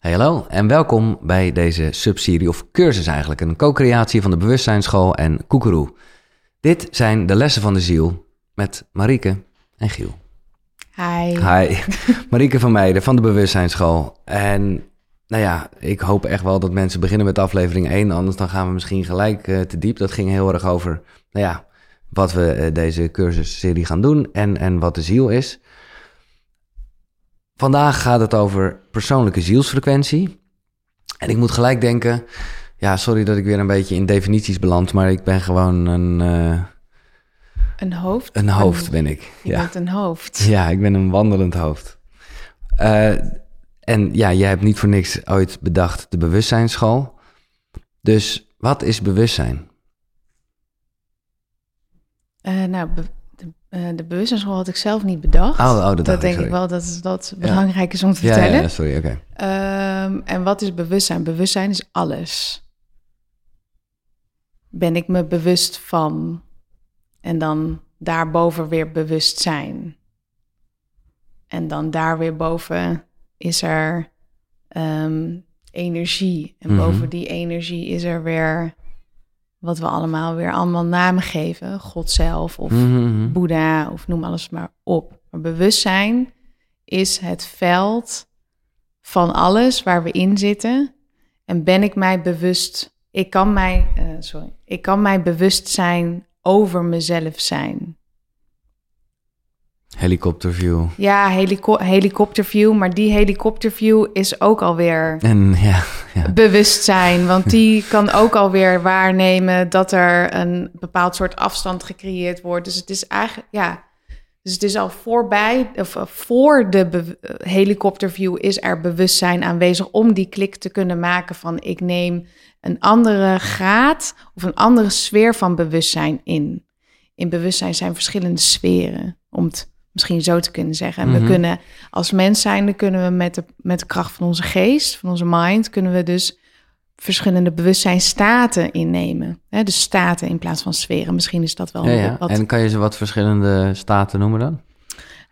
Hey, hallo en welkom bij deze subserie of cursus eigenlijk. Een co-creatie van de Bewustzijnsschool en Koekeroe. Dit zijn de lessen van de ziel met Marieke en Giel. Hi. Hi, Marieke van Meijden van de Bewustzijnsschool. En nou ja, ik hoop echt wel dat mensen beginnen met aflevering 1, anders dan gaan we misschien gelijk eh, te diep. Dat ging heel erg over, nou ja, wat we uh, deze cursusserie gaan doen en, en wat de ziel is. Vandaag gaat het over persoonlijke zielsfrequentie. En ik moet gelijk denken, ja, sorry dat ik weer een beetje in definities beland, maar ik ben gewoon een... Uh, een hoofd? Een hoofd ben ik. Je ja. bent een hoofd. Ja, ik ben een wandelend hoofd. Uh, en ja, jij hebt niet voor niks ooit bedacht de bewustzijnsschool. Dus wat is bewustzijn? Uh, nou, be de, uh, de bewustzijnsschool had ik zelf niet bedacht. Oh, oh dat, dat denk ik, ik wel dat dat belangrijk is om te ja, vertellen. Ja, sorry, oké. Okay. Um, en wat is bewustzijn? Bewustzijn is alles. Ben ik me bewust van en dan daarboven weer bewust zijn. En dan daar weer boven is er um, energie. En Mhm. boven die energie is er weer wat we allemaal weer allemaal namen geven. God zelf of Mhm. Boeddha of noem alles maar op. Maar bewustzijn is het veld van alles waar we in zitten. En ben ik mij bewust, ik kan mij, uh, sorry, ik kan mij bewust zijn over mezelf zijn. Helikopterview. Ja, helico helikopterview, maar die helikopterview is ook alweer En ja, bewustzijn. Want die kan ook alweer waarnemen dat er een bepaald soort afstand gecreëerd wordt. Dus het is eigenlijk, ja. Dus het is al voorbij, of voor de helikopterview is er bewustzijn aanwezig om die klik te kunnen maken van ik neem een andere graad of een andere sfeer van bewustzijn in. In bewustzijn zijn verschillende sferen, om het misschien zo te kunnen zeggen. En Mhm. we kunnen als mens zijn, kunnen we met de, met de kracht van onze geest, van onze mind, kunnen we dus verschillende bewustzijnstaten innemen. Hè, dus staten in plaats van sferen. Misschien is dat wel ja, ja. wat... En kan je ze wat verschillende staten noemen dan?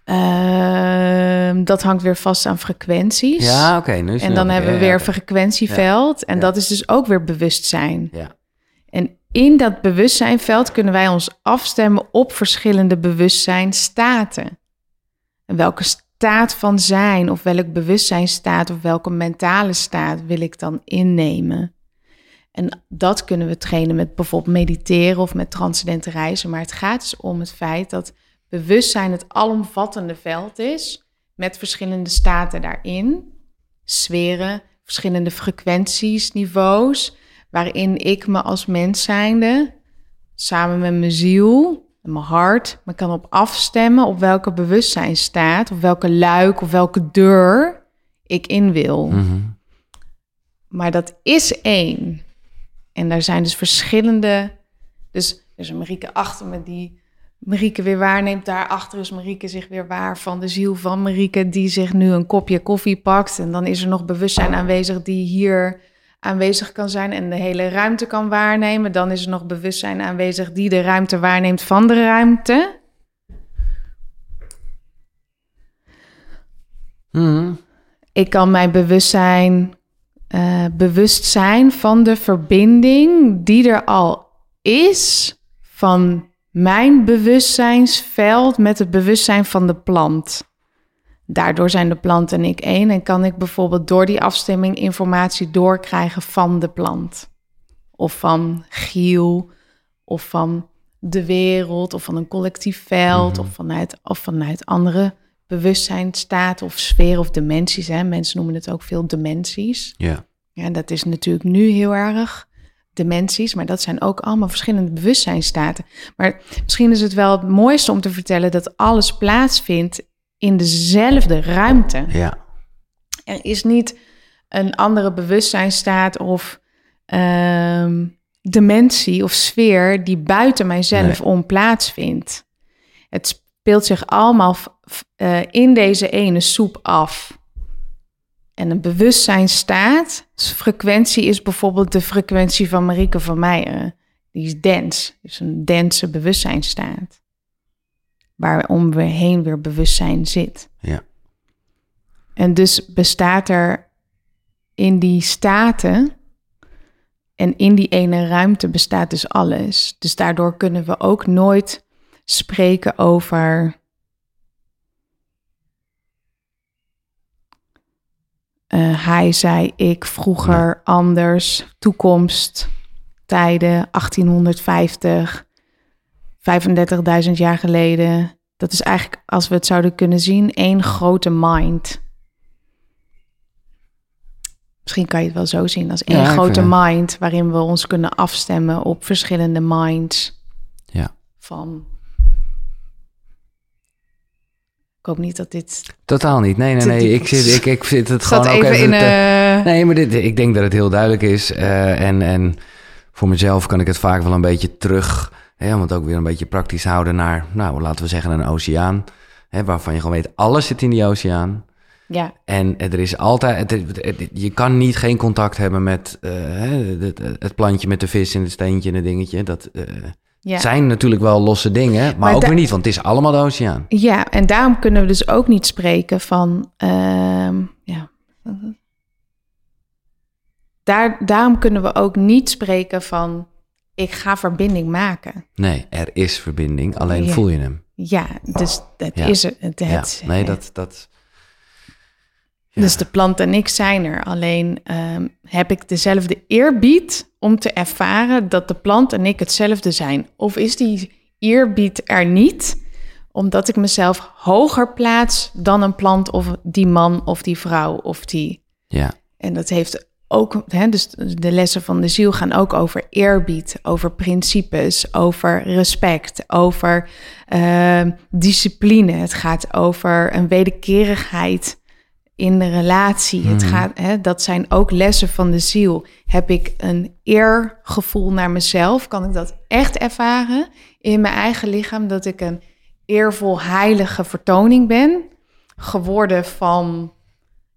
Uh, dat hangt weer vast aan frequenties. Ja, oké. Okay, en dan hebben we weer een frequentieveld. En dat is dus ook weer bewustzijn. Ja. En in dat bewustzijnveld kunnen wij ons afstemmen op verschillende bewustzijnstaten. En welke staat van zijn, of welk bewustzijnstaat, of welke mentale staat wil ik dan innemen? En dat kunnen we trainen met bijvoorbeeld mediteren of met transcendente reizen. Maar het gaat dus om het feit dat bewustzijn het alomvattende veld is, met verschillende staten daarin, sferen, verschillende frequenties, niveaus, waarin ik me als mens zijnde, samen met mijn ziel en mijn hart, me kan op afstemmen op welke bewustzijn staat, of welke luik of welke deur ik in wil. Mm -hmm. Maar dat is één. En daar zijn dus verschillende. Dus er is een Marieke achter me die Marieke weer waarneemt. Daarachter is Marieke zich weer waar van de ziel van Marieke, die zich nu een kopje koffie pakt. En dan is er nog bewustzijn aanwezig die hier aanwezig kan zijn en de hele ruimte kan waarnemen. Dan is er nog bewustzijn aanwezig die de ruimte waarneemt van de ruimte. Mm -hmm. Ik kan mijn bewustzijn uh, bewust zijn van de verbinding die er al is van mijn bewustzijnsveld met het bewustzijn van de plant. Daardoor zijn de plant en ik één en kan ik bijvoorbeeld door die afstemming informatie doorkrijgen van de plant. Of van Giel, of van de wereld, of van een collectief veld, Mhm. of, vanuit, of vanuit andere bewustzijnstaten of sferen of dimensies. Hè. Mensen noemen het ook veel dimensies. Ja. Ja, dat is natuurlijk nu heel erg dimensies, maar dat zijn ook allemaal verschillende bewustzijnstaten. Maar misschien is het wel het mooiste om te vertellen dat alles plaatsvindt in dezelfde ruimte. Ja. Er is niet een andere bewustzijnstaat of ehm, dimensie of sfeer die buiten mijzelf Nee. om plaatsvindt. Het speelt zich allemaal uh, in deze ene soep af. En een bewustzijnstaat, frequentie is bijvoorbeeld de frequentie van Marieke van Meijer. Die is dense, dus een dense bewustzijnstaat. Waarom we heen weer bewustzijn zit. Ja. En dus bestaat er in die staten en in die ene ruimte bestaat dus alles. Dus daardoor kunnen we ook nooit spreken over uh, hij, zei ik, vroeger, anders, toekomst, tijden, 1850, 35.000 jaar geleden. Dat is eigenlijk, als we het zouden kunnen zien, één grote mind. Misschien kan je het wel zo zien als één grote mind, waarin we ons kunnen afstemmen op verschillende minds. Ja. Van. Ik hoop niet dat dit. Totaal niet. Nee, nee, nee. Ik zit, ik, ik zit het gewoon ook even in. Te... Nee, maar dit, ik denk dat het heel duidelijk is. Uh, en, en voor mezelf kan ik het vaak wel een beetje terug Hè, om het ook weer een beetje praktisch houden naar, nou, laten we zeggen, een oceaan. Hè, waarvan je gewoon weet, alles zit in die oceaan. Ja. En er is altijd, je kan niet geen contact hebben met uh, het, het, plantje met de vis en het steentje en het dingetje. Dat uh, ja. zijn natuurlijk wel losse dingen, maar, ook weer niet, want het is allemaal de oceaan. Ja, en daarom kunnen we dus ook niet spreken van, uh, ja. Daar, daarom kunnen we ook niet spreken van ik ga verbinding maken. Nee, er is verbinding, alleen voel je hem. Ja, dus dat is het. het ja. Nee, dat... dat Dus de plant en ik zijn er. Alleen ehm, heb ik dezelfde eerbied om te ervaren dat de plant en ik hetzelfde zijn. Of is die eerbied er niet, omdat ik mezelf hoger plaats dan een plant of die man of die vrouw of die. Ja. En dat heeft ook, hè, dus de lessen van de ziel gaan ook over eerbied, over principes, over respect, over uh, discipline. Het gaat over een wederkerigheid in de relatie. Het mhm. gaat, hè, dat zijn ook lessen van de ziel. Heb ik een eergevoel naar mezelf? Kan ik dat echt ervaren in mijn eigen lichaam? Dat ik een eervol, heilige vertoning ben, geworden van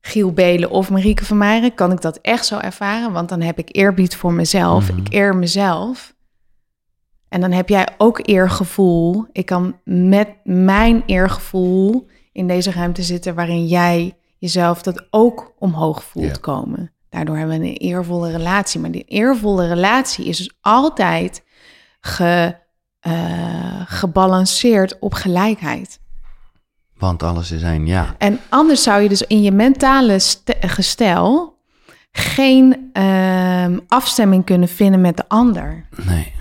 Giel Belen of Marieke van Meijeren, kan ik dat echt zo ervaren. Want dan heb ik eerbied voor mezelf. Mhm. Ik eer mezelf. En dan heb jij ook eergevoel. Ik kan met mijn eergevoel in deze ruimte zitten waarin jij jezelf dat ook omhoog voelt komen. Daardoor hebben we een eervolle relatie. Maar die eervolle relatie is dus altijd ge, uh, gebalanceerd op gelijkheid. Want alles is één, ja. En anders zou je dus in je mentale gestel geen uh, afstemming kunnen vinden met de ander. Nee.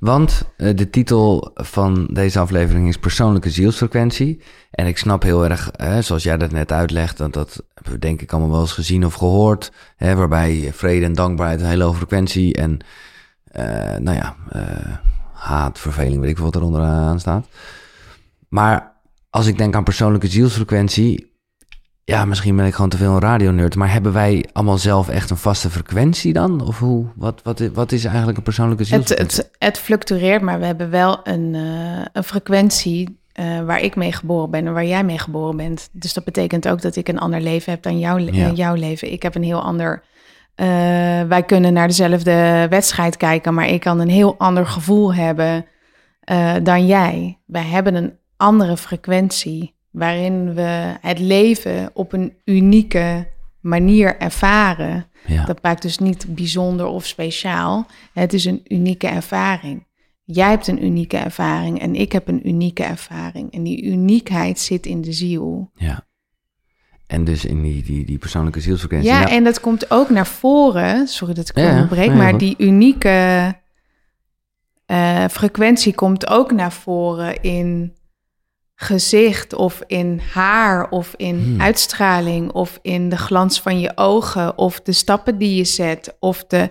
Want uh, de titel van deze aflevering is persoonlijke zielsfrequentie. En ik snap heel erg, hè, zoals jij dat net uitlegt, dat dat hebben we denk ik allemaal wel eens gezien of gehoord. Hè, waarbij vrede en dankbaarheid een hele hoge frequentie en uh, nou ja, uh, haat, verveling, weet ik wat er onderaan staat. Maar als ik denk aan persoonlijke zielsfrequentie, ja, misschien ben ik gewoon te veel een radionerd, maar hebben wij allemaal zelf echt een vaste frequentie dan? Of hoe, wat, wat, wat is eigenlijk een persoonlijke zielsfrequentie? Het, het, het fluctueert, maar we hebben wel een, uh, een frequentie uh, waar ik mee geboren ben en waar jij mee geboren bent. Dus dat betekent ook dat ik een ander leven heb dan jouw, ja. jouw leven. Ik heb een heel ander. Uh, wij kunnen naar dezelfde wedstrijd kijken, maar ik kan een heel ander gevoel hebben dan jij. Wij hebben een andere frequentie, waarin we het leven op een unieke manier ervaren. Dat maakt dus niet bijzonder of speciaal. Het is een unieke ervaring. Jij hebt een unieke ervaring en ik heb een unieke ervaring. En die uniekheid zit in de ziel. Ja. En dus in die, die, die persoonlijke zielsfrequentie. Ja, en dat komt ook naar voren. Sorry dat ik ja, onderbreek, maar die unieke uh, frequentie komt ook naar voren in gezicht of in haar of in hmm. uitstraling of in de glans van je ogen of de stappen die je zet of de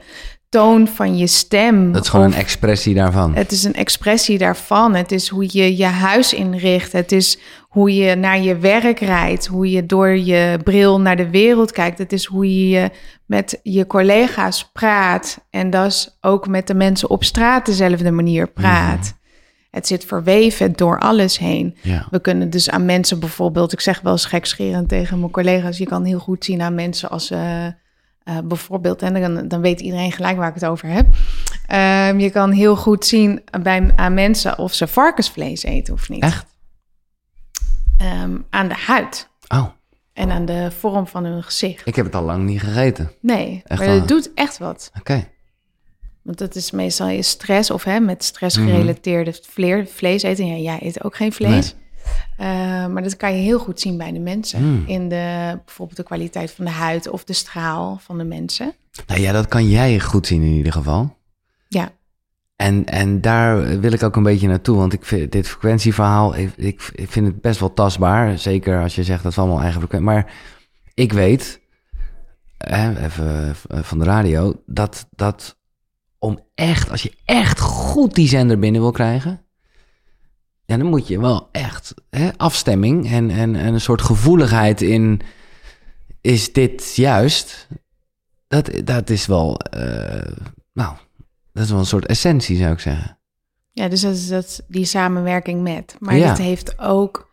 toon van je stem. Dat is gewoon een expressie daarvan. Het is een expressie daarvan. Het is hoe je je huis inricht. Het is hoe je naar je werk rijdt. Hoe je door je bril naar de wereld kijkt. Het is hoe je met je collega's praat. En dat is ook met de mensen op straat dezelfde manier praat. Hmm. Het zit verweven door alles heen. We kunnen dus aan mensen bijvoorbeeld, ik zeg wel eens gekscherend tegen mijn collega's, je kan heel goed zien aan mensen als uh, uh, bijvoorbeeld, en dan, dan weet iedereen gelijk waar ik het over heb. Um, je kan heel goed zien bij, aan mensen of ze varkensvlees eten of niet. Echt? Um, aan de huid. Oh. En aan de vorm van hun gezicht. Ik heb het al lang niet gegeten. Nee, Echt maar het doet echt wat. Oké. Want dat is meestal je stress of hè, met stress Mhm. gerelateerde vleer, vlees eten. Ja, jij eet ook geen vlees. Eh, maar dat kan je heel goed zien bij de mensen. Mm. In de, bijvoorbeeld de kwaliteit van de huid of de straal van de mensen. Nou ja, dat kan jij goed zien in ieder geval. Ja, En, en daar wil ik ook een beetje naartoe, want ik vind dit frequentieverhaal, ik, ik, ik vind het best wel tastbaar. Zeker als je zegt dat is allemaal eigen frequentie. Maar ik weet, hè, even eh, van de radio, dat, dat om echt, als je echt goed die zender binnen wil krijgen, ja, dan moet je wel echt hè, afstemming en, en, en een soort gevoeligheid in, is dit juist? Dat, dat is wel, eh, nou, dat is wel een soort essentie, zou ik zeggen. ja dus dat is dat, die samenwerking met. Maar Ja. dat heeft ook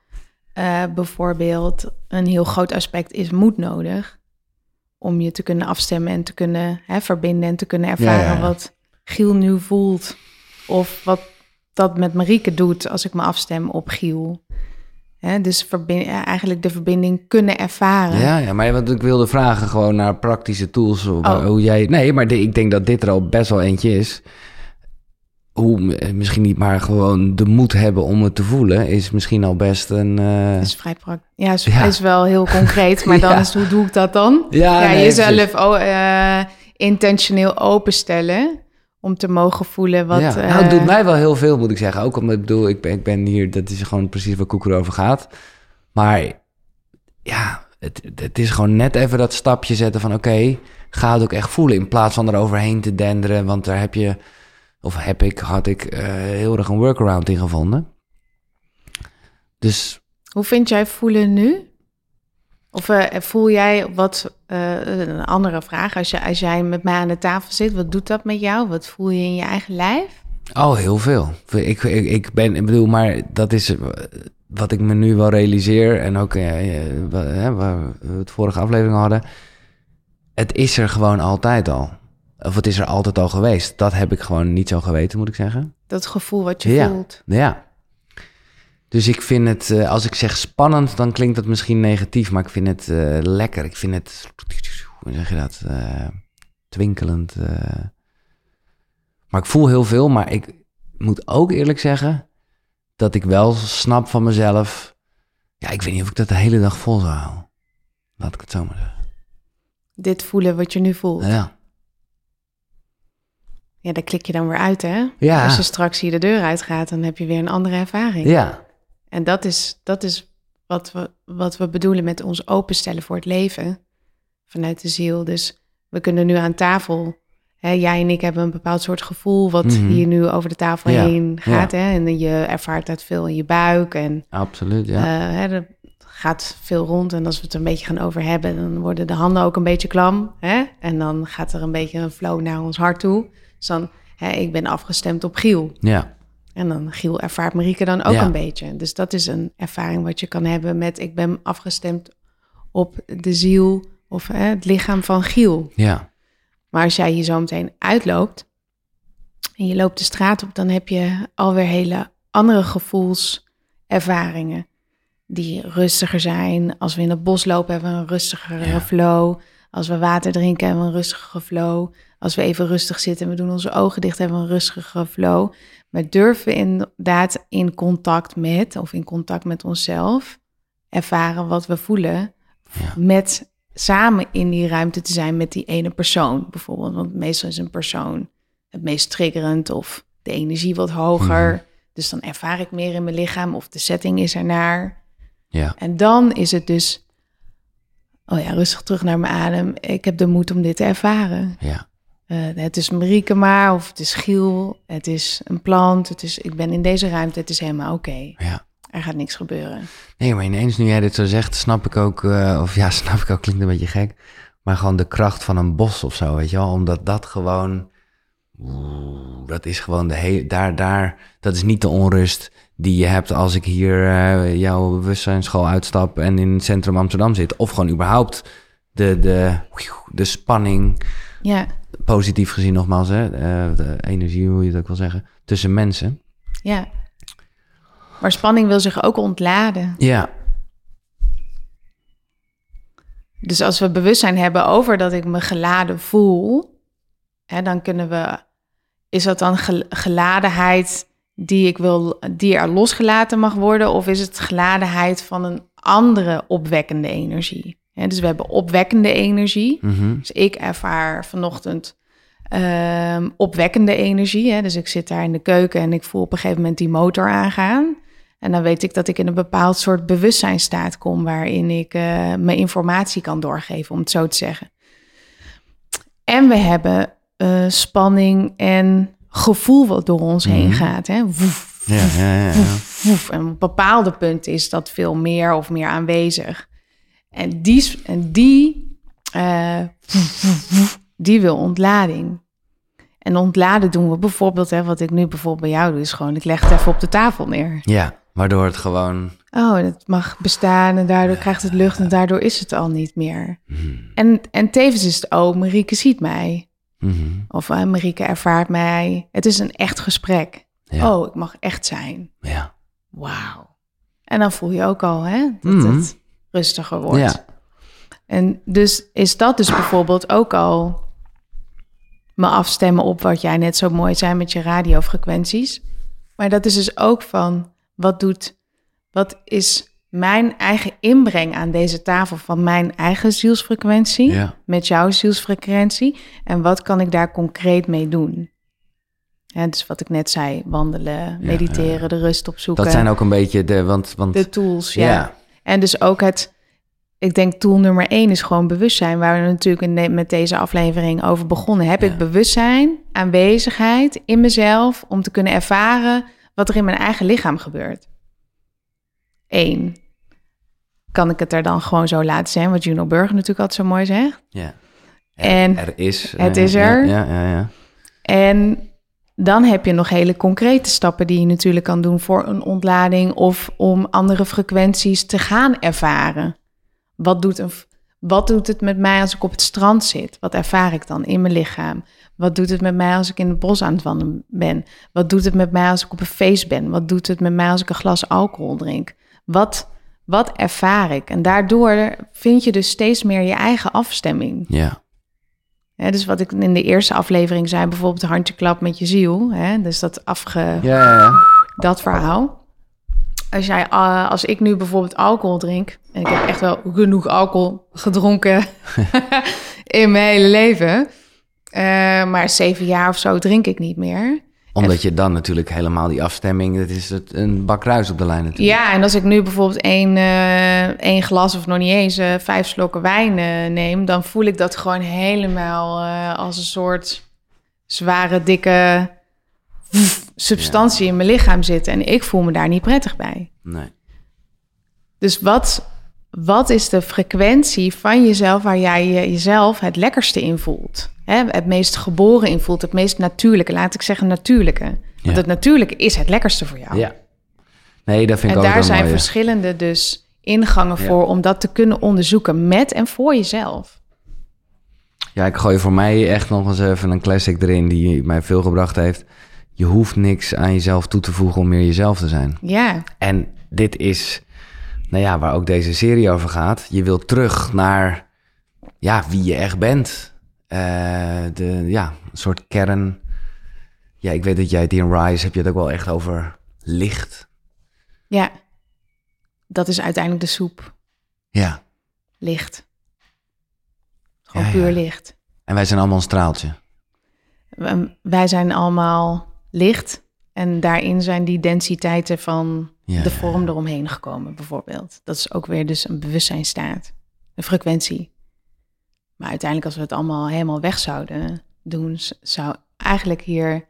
eh, bijvoorbeeld een heel groot aspect is moed nodig. Om je te kunnen afstemmen en te kunnen hè, verbinden en te kunnen ervaren Ja, ja. wat Giel nu voelt. Of wat dat met Marieke doet als ik me afstem op Giel. Dus eigenlijk de verbinding kunnen ervaren. Ja, ja, maar wat ik wilde vragen gewoon naar praktische tools. Hoe, Oh. hoe jij, nee, maar de- ik denk dat dit er al best wel eentje is. Hoe eh, misschien niet maar gewoon de moed hebben om het te voelen, is misschien al best een. Dat is vrij praktisch. Ja, is, Ja. is wel heel concreet, maar dan Ja. is hoe doe ik dat dan? ja, ja, nee, jezelf oh, intentioneel openstellen om te mogen voelen wat. ja. eh, nou, het doet mij wel heel veel, moet ik zeggen. Ook omdat ik bedoel, ik ben, ik ben hier, dat is gewoon precies waar Koeker over gaat. Maar ja, het, het is gewoon net even dat stapje zetten van oké, ga het ook echt voelen. In plaats van eroverheen te denderen, want daar heb je, of heb ik, had ik eh, heel erg een workaround in gevonden. Dus Hoe vind jij voelen nu? Of eh, voel jij wat, eh, een andere vraag, als, je, als jij met mij aan de tafel zit, wat doet dat met jou? Wat voel je in je eigen lijf? Oh, heel veel. Ik, ik, ik ben, ik bedoel, maar dat is eh, wat ik me nu wel realiseer. En ook eh, waar we het vorige aflevering hadden. Het is er gewoon altijd al. Of het is er altijd al geweest. Dat heb ik gewoon niet zo geweten, moet ik zeggen. Dat gevoel wat je Ja. voelt. Ja. Dus ik vind het, eh, als ik zeg spannend, dan klinkt dat misschien negatief. Maar ik vind het eh, lekker. Ik vind het, hoe zeg je dat? eh, twinkelend. Maar ik voel heel veel. Maar ik moet ook eerlijk zeggen dat ik wel snap van mezelf. Ja, ik weet niet of ik dat de hele dag vol zou houden. Laat ik het zo maar zeggen. Dit voelen wat je nu voelt. Ja. Ja, daar klik je dan weer uit, hè? Ja. Als je straks hier de deur uitgaat, dan heb je weer een andere ervaring. Ja. En dat is, dat is wat, we, wat we bedoelen met ons openstellen voor het leven vanuit de ziel. Dus we kunnen nu aan tafel, hè, jij en ik hebben een bepaald soort gevoel wat Mhm. hier nu over de tafel Ja, heen gaat. Hè? En je ervaart dat veel in je buik en Absoluut, ja. eh, hè, er gaat veel rond. En als we het een beetje gaan over hebben, dan worden de handen ook een beetje klam. Hè? En dan gaat er een beetje een flow naar ons hart toe. Dus dan, hè, ik ben afgestemd op Giel. ja. En dan Giel ervaart Marieke dan ook Ja. een beetje. Dus dat is een ervaring wat je kan hebben met ik ben afgestemd op de ziel of hè, het lichaam van Giel. Ja. Maar als jij hier zo meteen uitloopt en je loopt de straat op, dan heb je alweer hele andere gevoelservaringen die rustiger zijn. Als we in het bos lopen hebben we een rustigere Ja. flow. Als we water drinken hebben we een rustige flow. Als we even rustig zitten en we doen onze ogen dicht hebben we een rustige flow. Maar durven we inderdaad in contact met of in contact met onszelf ervaren wat we voelen Ja. met samen in die ruimte te zijn met die ene persoon bijvoorbeeld. Want meestal is een persoon het meest triggerend of de energie wat hoger. Mhm. Dus dan ervaar ik meer in mijn lichaam of de setting is ernaar. Ja. En dan is het dus, oh ja, rustig terug naar mijn adem. Ik heb de moed om dit te ervaren. Ja. Eh, het is Marieke maar, of het is Giel, het is een plant, het is, ik ben in deze ruimte, het is helemaal oké. Ja. Er gaat niks gebeuren. Nee, maar ineens nu jij dit zo zegt, snap ik ook, eh, of ja, snap ik ook, klinkt een beetje gek, maar gewoon de kracht van een bos of zo, weet je wel, omdat dat gewoon, oeh, dat is gewoon de hele, daar, daar, dat is niet de onrust die je hebt als ik hier eh, jouw bewustzijnsschool uitstap en in het centrum Amsterdam zit, of gewoon überhaupt de, de, de spanning, Ja, positief gezien nogmaals, hè, eh, de energie, hoe je het ook wil zeggen, tussen mensen. ja. Maar spanning wil zich ook ontladen. Ja. Dus als we bewustzijn hebben over dat ik me geladen voel, hè, dan kunnen we. Is dat dan gel- geladenheid die ik wil, die er losgelaten mag worden, of is het geladenheid van een andere opwekkende energie? Dus we hebben opwekkende energie. Mhm. Dus ik ervaar vanochtend ehm, opwekkende energie. Hè? Dus ik zit daar in de keuken en ik voel op een gegeven moment die motor aangaan. En dan weet ik dat ik in een bepaald soort bewustzijnstaat kom waarin ik eh, mijn informatie kan doorgeven, om het zo te zeggen. En we hebben eh, spanning en gevoel wat door ons heen Mhm. gaat. Hè? Woef, Ja, ja, ja. ja. woef, woef. En op bepaalde punten is dat veel meer of meer aanwezig. En die, en die, eh, die wil ontlading. En ontladen doen we bijvoorbeeld, hè, wat ik nu bijvoorbeeld bij jou doe, is gewoon, ik leg het even op de tafel neer. Ja, waardoor het gewoon... Oh, het mag bestaan en daardoor krijgt het lucht en daardoor is het al niet meer. Mhm. En, en tevens is het, oh, Marieke ziet mij. Mhm. Of eh, Marieke ervaart mij. Het is een echt gesprek. Ja. Oh, ik mag echt zijn. Ja. Wauw. En dan voel je ook al hè, dat Mhm. het rustiger wordt. Ja. En dus is dat dus bijvoorbeeld ook al me afstemmen op wat jij net zo mooi zei met je radiofrequenties. Maar dat is dus ook van wat doet, wat is mijn eigen inbreng aan deze tafel van mijn eigen zielsfrequentie Ja. met jouw zielsfrequentie en wat kan ik daar concreet mee doen? Ja, dus wat ik net zei, wandelen, mediteren, de rust opzoeken. Dat zijn ook een beetje de... Want, want De tools, ja. En dus ook het, ik denk tool nummer één is gewoon bewustzijn, waar we natuurlijk met deze aflevering over begonnen. Heb Ja. ik bewustzijn, aanwezigheid in mezelf om te kunnen ervaren wat er in mijn eigen lichaam gebeurt? Eén. Kan ik het er dan gewoon zo laten zijn, wat Juno Burger natuurlijk altijd zo mooi zegt. ja. En er is... het eh, is er. Ja, ja, ja. En dan heb je nog hele concrete stappen die je natuurlijk kan doen voor een ontlading of om andere frequenties te gaan ervaren. Wat doet, een, wat doet het met mij als ik op het strand zit? Wat ervaar ik dan in mijn lichaam? Wat doet het met mij als ik in het bos aan het wandelen ben? Wat doet het met mij als ik op een feest ben? Wat doet het met mij als ik een glas alcohol drink? Wat, wat ervaar ik? En daardoor vind je dus steeds meer je eigen afstemming. Ja. Dus wat ik in de eerste aflevering zei, bijvoorbeeld handjeklap met je ziel. Hè, dus dat afge... Dat verhaal. Als, jij, eh, als ik nu bijvoorbeeld alcohol drink... en ik heb echt wel genoeg alcohol gedronken in mijn hele leven... eh, maar zeven jaar of zo drink ik niet meer. Omdat je dan natuurlijk helemaal die afstemming... Dat is het, een bak ruis op de lijn natuurlijk. Ja, en als ik nu bijvoorbeeld één, eh, één glas of nog niet eens eh, vijf slokken wijn eh, neem, dan voel ik dat gewoon helemaal als een soort zware, dikke substantie in mijn lichaam zitten. En ik voel me daar niet prettig bij. Nee. Dus wat, wat is de frequentie van jezelf waar jij je, jezelf het lekkerste in voelt? Hè, het meest geboren in voelt, het meest natuurlijke. Laat ik zeggen natuurlijke. Want Ja. het natuurlijke is het lekkerste voor jou. Ja. Nee, dat vind ik En ook daar wel zijn mooi. verschillende dus ingangen voor om dat te kunnen onderzoeken met en voor jezelf. Ja, ik gooi voor mij echt nog eens even een classic erin die mij veel gebracht heeft. Je hoeft niks aan jezelf toe te voegen om meer jezelf te zijn. Ja, En dit is, nou ja, waar ook deze serie over gaat. Je wilt terug naar, ja, wie je echt bent. Eh, de, ja, een soort kern. Ja, ik weet dat jij het in Rise, heb je het ook wel echt over licht. ja. Dat is uiteindelijk de soep. Ja, Licht. Gewoon Ja, puur ja. licht. en wij zijn allemaal een straaltje. We- Wij zijn allemaal licht. En daarin zijn die densiteiten van Ja, de vorm eromheen gekomen, bijvoorbeeld. Dat is ook weer dus een bewustzijnstaat. Een frequentie. Maar uiteindelijk, als we het allemaal helemaal weg zouden doen, zou eigenlijk hier.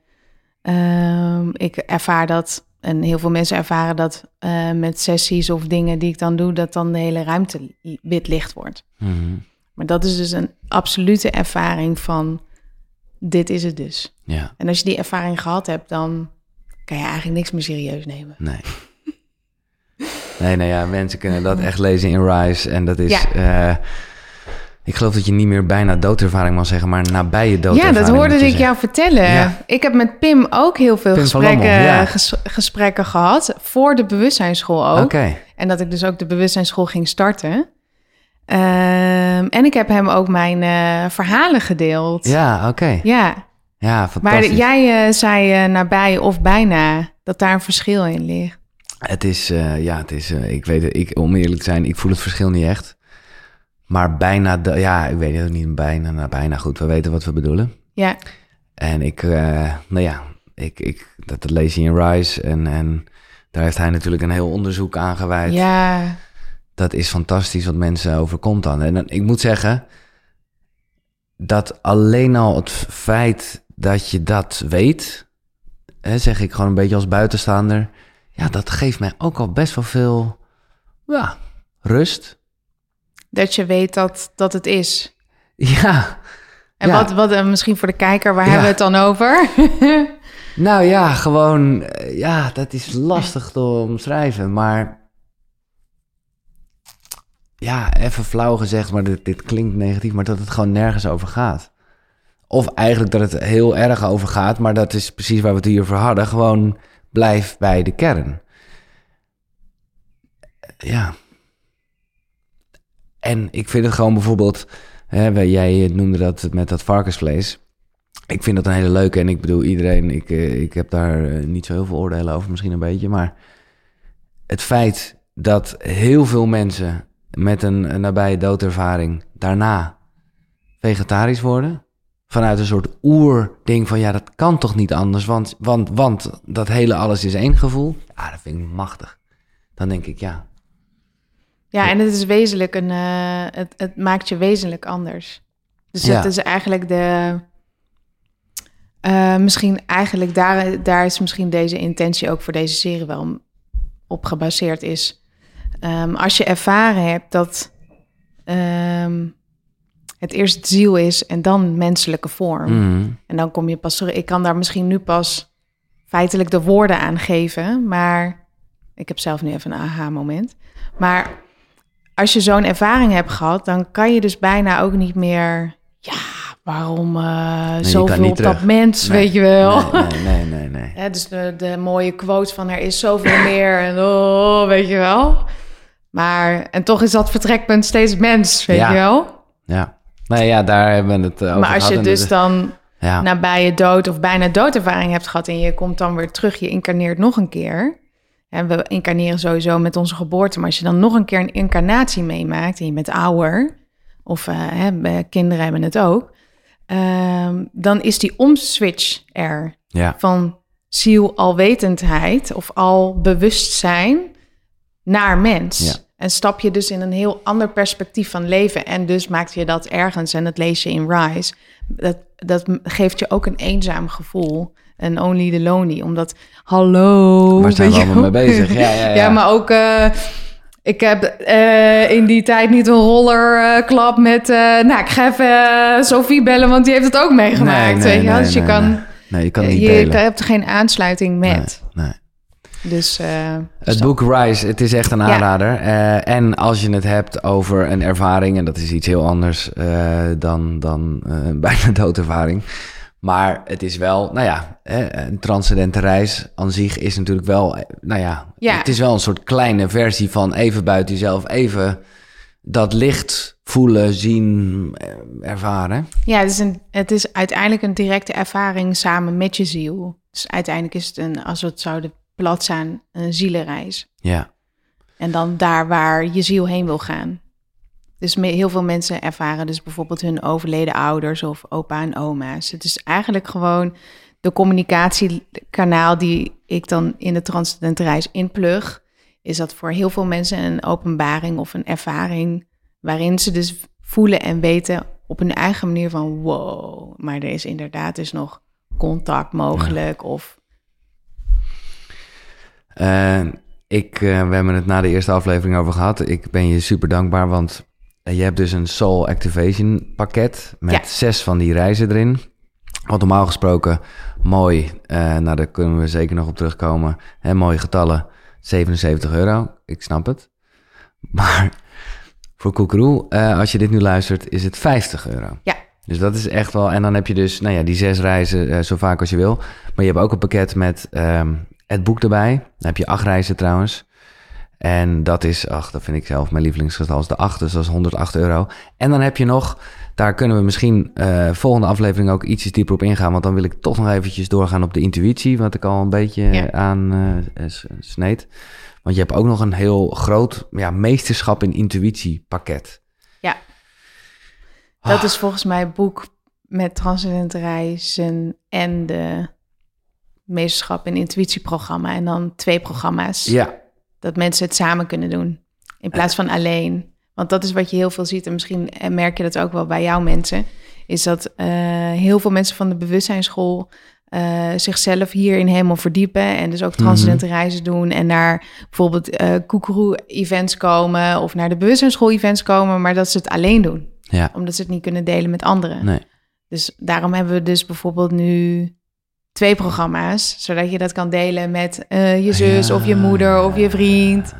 ehm, ik ervaar dat, en heel veel mensen ervaren dat eh, met sessies of dingen die ik dan doe, dat dan de hele ruimte wit licht wordt. Mhm. Maar dat is dus een absolute ervaring van: dit is het dus. Ja, En als je die ervaring gehad hebt, dan kan je eigenlijk niks meer serieus nemen. nee. Nee, nou ja, mensen kunnen dat echt lezen in Rise. En dat is, Ja. eh, ik geloof dat je niet meer bijna doodervaring mag zeggen, maar nabije Ja, doodervaring. dat hoorde ik zeggen. jou vertellen. Ja. Ik heb met Pim ook heel veel Pim gesprekken, ja. ges- gesprekken gehad. Voor de bewustzijnsschool ook. En dat ik dus ook de bewustzijnsschool ging starten. Ehm, en ik heb hem ook mijn eh, verhalen gedeeld. Ja, oké. Ja, Ja, maar fantastisch. jij eh, zei eh, nabij of bijna dat daar een verschil in ligt. Het is, ja, het is, ik weet het, ik, om eerlijk te zijn, ik voel het verschil niet echt. Maar bijna, de, ja, ik weet het ook niet, bijna, nou, bijna goed, we weten wat we bedoelen. Ja, En ik, eh, nou ja, ik, ik, dat, dat lees je in Rise en, en daar heeft hij natuurlijk een heel onderzoek aan gewijd. ja, Dat is fantastisch wat mensen overkomt dan. En dan, ik moet zeggen, dat alleen al het feit dat je dat weet, hè, zeg ik gewoon een beetje als buitenstaander, ja, dat geeft mij ook al best wel veel ja, rust. Dat je weet dat, dat het is. Ja, En Ja. wat, wat eh, misschien voor de kijker, waar Ja. hebben we het dan over? nou ja, gewoon, eh, ja, dat is lastig te omschrijven, maar ja, even flauw gezegd, maar dit, dit klinkt negatief, maar dat het gewoon nergens over gaat. Of eigenlijk dat het heel erg over gaat, maar dat is precies waar we het hier over hadden. Gewoon blijf bij de kern. Ja. En ik vind het gewoon bijvoorbeeld, hè, jij noemde dat met dat varkensvlees. Ik vind dat een hele leuke en ik bedoel iedereen, ik, eh, ik heb daar eh, niet zo heel veel oordelen over, misschien een beetje, maar het feit dat heel veel mensen met een, een nabije doodervaring daarna vegetarisch worden, vanuit een soort oerding van ja, dat kan toch niet anders, want, want, want dat hele alles is één gevoel. Ja, dat vind ik machtig. Dan denk ik ja, Ja, en het is wezenlijk een, eh, het, het maakt je wezenlijk anders. Dus Ja. dat is eigenlijk de, eh, misschien eigenlijk daar, daar is misschien deze intentie ook voor deze serie wel op gebaseerd is. Ehm, als je ervaren hebt dat ehm, het eerst ziel is en dan menselijke vorm. Mhm. En dan kom je pas terug. Ik kan daar misschien nu pas feitelijk de woorden aan geven. Maar ik heb zelf nu even een aha-moment. Maar als je zo'n ervaring hebt gehad, dan kan je dus bijna ook niet meer. Ja, waarom kan zoveel op dat mens, Nee, weet je wel. Nee, nee, nee, nee. Hè, dus de, de mooie quote van er is zoveel meer en oh, weet je wel. Maar, en toch is dat vertrekpunt steeds mens, weet Ja. je wel. Ja. Nee, ja, daar hebben we het eh, over Maar als je dus dan ja. nabij je dood of bijna doodervaring hebt gehad en je komt dan weer terug, je incarneert nog een keer. En we incarneren sowieso met onze geboorte, maar als je dan nog een keer een incarnatie meemaakt en je bent ouder, of eh, hè, kinderen hebben het ook, ehm, dan is die omswitch er ja. van ziel alwetendheid of al bewustzijn naar mens. Ja. En stap je dus in een heel ander perspectief van leven. En dus maakt je dat ergens, en dat lees je in Rise, dat, dat geeft je ook een eenzaam gevoel. En only the lonely, omdat, hallo. Waar zijn we je allemaal mee bezig? Ja, ja, ja. ja maar ook... eh, ik heb eh, in die tijd niet een rollerklap met... eh, nou, ik ga even eh, Sophie bellen, want die heeft het ook meegemaakt. Nee, nee, weet je nee, dus je kan... nee. Je kan Eh, niet je delen. hebt geen aansluiting met. Dus, eh, Het boek Rise, het is echt een Ja. aanrader. Eh, en als je het hebt over een ervaring, en dat is iets heel anders eh, dan, dan eh, een bijna doodervaring. Maar het is wel, nou ja, een transcendente reis aan zich is natuurlijk wel, nou ja, Ja. het is wel een soort kleine versie van even buiten jezelf, even dat licht voelen, zien, eh, ervaren. Ja, het is, een, het is uiteindelijk een directe ervaring samen met je ziel. Dus uiteindelijk is het een, als we het zouden plat zijn, een zielenreis. Ja, En dan daar waar je ziel heen wil gaan. Dus heel veel mensen ervaren dus bijvoorbeeld hun overleden ouders of opa en oma's. Het is eigenlijk gewoon de communicatiekanaal die ik dan in de transcendente reis inplug. Is dat voor heel veel mensen een openbaring of een ervaring waarin ze dus voelen en weten op hun eigen manier van wow, maar er is inderdaad dus nog contact mogelijk of Eh, ik, eh, we hebben het na de eerste aflevering over gehad. Ik ben je super dankbaar, want je hebt dus een Soul Activation pakket met Ja. zes van die reizen erin. Wat normaal gesproken mooi, eh nou daar kunnen we zeker nog op terugkomen. Hè, mooie getallen, 77 euro. Ik snap het. Maar voor Koekeroe, eh als je dit nu luistert, is het 50 euro. ja, Dus dat is echt wel. En dan heb je dus, nou ja, die zes reizen eh, zo vaak als je wil. Maar je hebt ook een pakket met ehm, het boek erbij. Dan heb je acht reizen trouwens. En dat is, ach, dat vind ik zelf mijn lievelingsgetal, is de 8, dus dat is 108 euro. En dan heb je nog, daar kunnen we misschien uh, volgende aflevering ook ietsjes dieper op ingaan, want dan wil ik toch nog eventjes doorgaan op de intuïtie, wat ik al een beetje Ja. aan eh, s- sneed. Want je hebt ook nog een heel groot ja, meesterschap in intuïtie pakket. Ja. Dat is volgens mij het boek met transcendente reizen en de meesterschap in intuïtieprogramma. En dan twee programma's. Ja, Dat mensen het samen kunnen doen. In plaats van alleen. Want dat is wat je heel veel ziet. En misschien eh, merk je dat ook wel bij jouw mensen. Is dat eh, heel veel mensen van de bewustzijnsschool eh, zichzelf hierin helemaal verdiepen. En dus ook transcendente reizen doen. En naar bijvoorbeeld eh koekeroe-events komen. Of naar de bewustzijnsschool-events komen. Maar dat ze het alleen doen. ja, Omdat ze het niet kunnen delen met anderen. nee. Dus daarom hebben we dus bijvoorbeeld nu twee programma's. Zodat je dat kan delen met eh, je zus Ja. of je moeder of je vriend.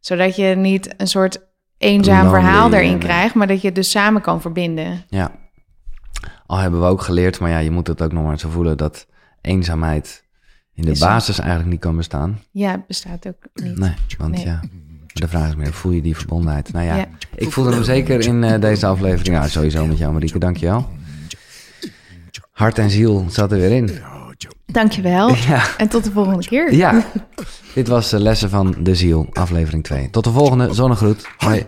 Zodat je niet een soort eenzaam Lonely, verhaal daarin nee. krijgt, maar dat je het dus samen kan verbinden. Ja. Al hebben we ook geleerd, maar ja, je moet het ook nog maar zo voelen dat eenzaamheid in de Is basis eigenlijk niet kan bestaan. Ja, het bestaat ook niet. Nee, want Nee. ja, de vraag is meer, voel je die verbondenheid? Nou ja, Ja. ik voelde hem zeker in eh, deze aflevering. Ja, sowieso met jou, Marieke, dankjewel. Hart en ziel zat er weer in. Dankjewel. Ja, En tot de volgende keer. ja. dit was de lessen van de ziel, aflevering 2. Tot de volgende, zonnegroet. Hoi.